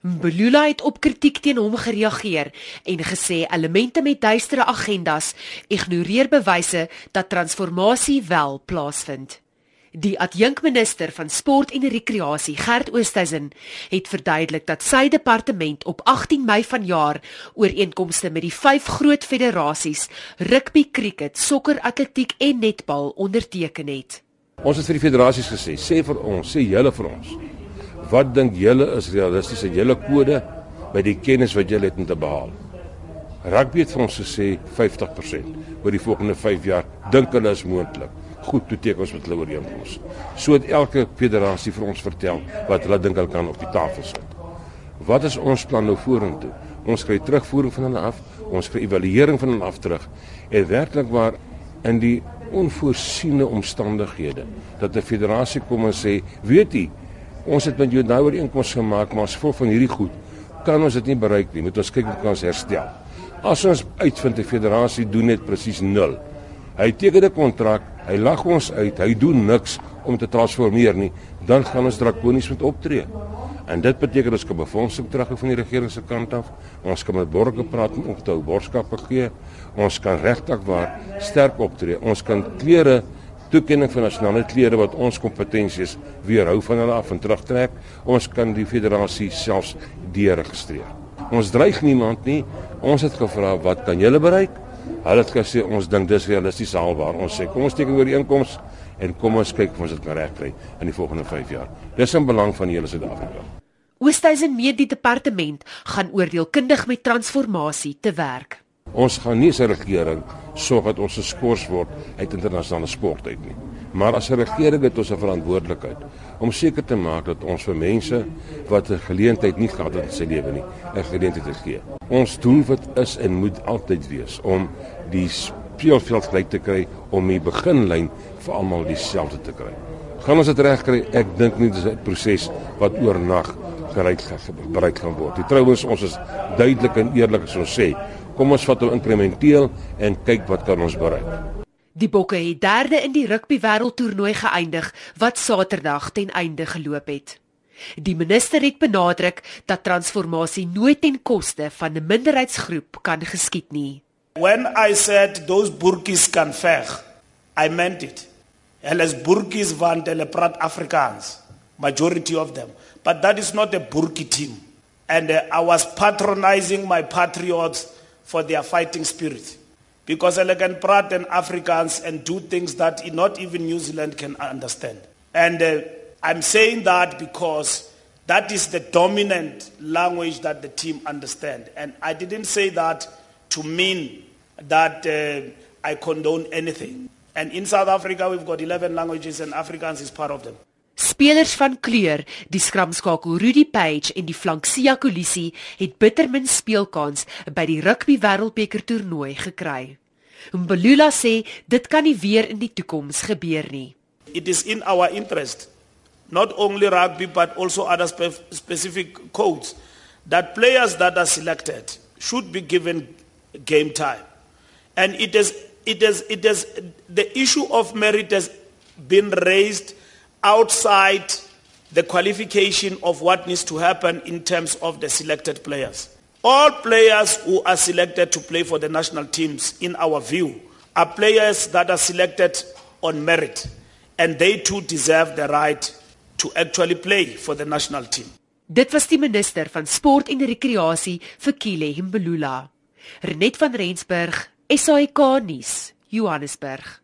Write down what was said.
Mbulula het op kritiek teen hom gereageer en gesê elemente met duistere agendas ignoreer bewyse dat transformasie wel plaasvind. Die adjunkminister van Sport en Rekreasie, Gert Oosthuizen, het verduidelik dat sy departement op 18 Mei vanjaar ooreenkomste met die vyf groot federasies rugby, cricket, sokker, atletiek en netbal onderteken het. Ons het vir die federasies gesê, sê vir ons, sê julle vir ons. Wat dink julle is realisties in julle kode by die kennis wat julle het om te behaal? Rugby het vir ons gesê 50% oor die volgende 5 jaar dink hulle is moontlik goed toe teken ons met hulle ooreenkoms. So het elke federasie vir ons vertel wat hulle dink hulle kan op die tafel sit. Wat is ons plan nou vorentoe? Ons kry terugvoering van hulle af, ons kry evaluering van hulle af terug en werklik waar in die onvoorsiene omstandighede dat 'n federasie kom en sê, weet jy, ons het met jou nou ooreenkoms gemaak, maar as gevolg van hierdie goed kan ons dit nie bereik nie. Moet ons kyk hoe kan ons herstel? As ons uitvind die federasie doen net presies 0 Hy teken 'n kontrak, hy lag ons uit, hy doen niks om te transformeer nie, dan gaan ons drakonies moet optree. En dit beteken ons kan befondsing terug van die regering se kant af. Ons kan met borgers praat om te hou borgskappe gee. Ons kan regtig waar sterk optree. Ons kan klere toekenning van nasionale klere wat ons kompetensies weerhou van hulle af en terugtrek. Ons kan die federasie selfs deregistreer. Ons dreig niemand nie. Ons het gevra wat kan julle bereik? Hulle het gesê ons dink dis realisties haalbaar. Ons sê kom ons teken oor die inkomste en kom ons kyk of ons dit kan regkry in die volgende 5 jaar. Dis in belang van hele Suid-Afrika. Oosthuizen meet die departement gaan oordeelkundig met transformasie te werk. Ons gaan nie as 'n regering sorg dat ons geskort word uit internasionale sport uit nie. Maar as 'n regering het ons 'n verantwoordelikheid om seker te maak dat ons vir mense wat 'n geleentheid nie gehad het in sy lewe nie, 'n geleentheid te gee. Ons doelwit is en moet altyd wees om die speelveld gelyk te kry om die beginlyn vir almal dieselfde te kry. Gaan ons dit regkry? Ek dink nie dis 'n proses wat oornag bereik bereik gaan word. Die trouens ons is duidelik en eerlik as ons sê, kom ons vat hom inkrementeel en kyk wat kan ons bereik. Die Bokke het derde in die rugby wêreldtoernooi geëindig wat Saterdag ten einde geloop het. Die minister het benadruk dat transformasie nooit ten koste van 'n minderheidsgroep kan geskied nie. When I said those burkies can veg, I meant it. Hulle is burkies van hulle praat Afrikaans, majority of them. But that is not a burkie team. And uh, I was patronizing my patriots for their fighting spirit. Because hulle can praat in Afrikaans and do things that not even New Zealand can understand. And uh, I'm saying that because that is the dominant language that the team understand. And I didn't say that to mean that uh, I condone anything. And in South Africa, we've got 11 languages, and Africans is part of them. Spelers van kleur, die skramskakel Rudy Page en die flanksia Kolisie het bittermin speelkans by die rugby wêreldbeker toernooi gekry. Mbulula sê dit kan nie weer in die toekoms gebeur nie. It is in our interest not only rugby but also other spe specific codes that players that are selected should be given game time and it is it is it is the issue of merit has been raised outside the qualification of what needs to happen in terms of the selected players all players who are selected to play for the national teams in our view are players that are selected on merit and they too deserve the right to actually play for the national team. Dit was die minister van sport en rekreasie vir Kile Mbulula. Renet van Rensburg, SAK nuus, Johannesburg.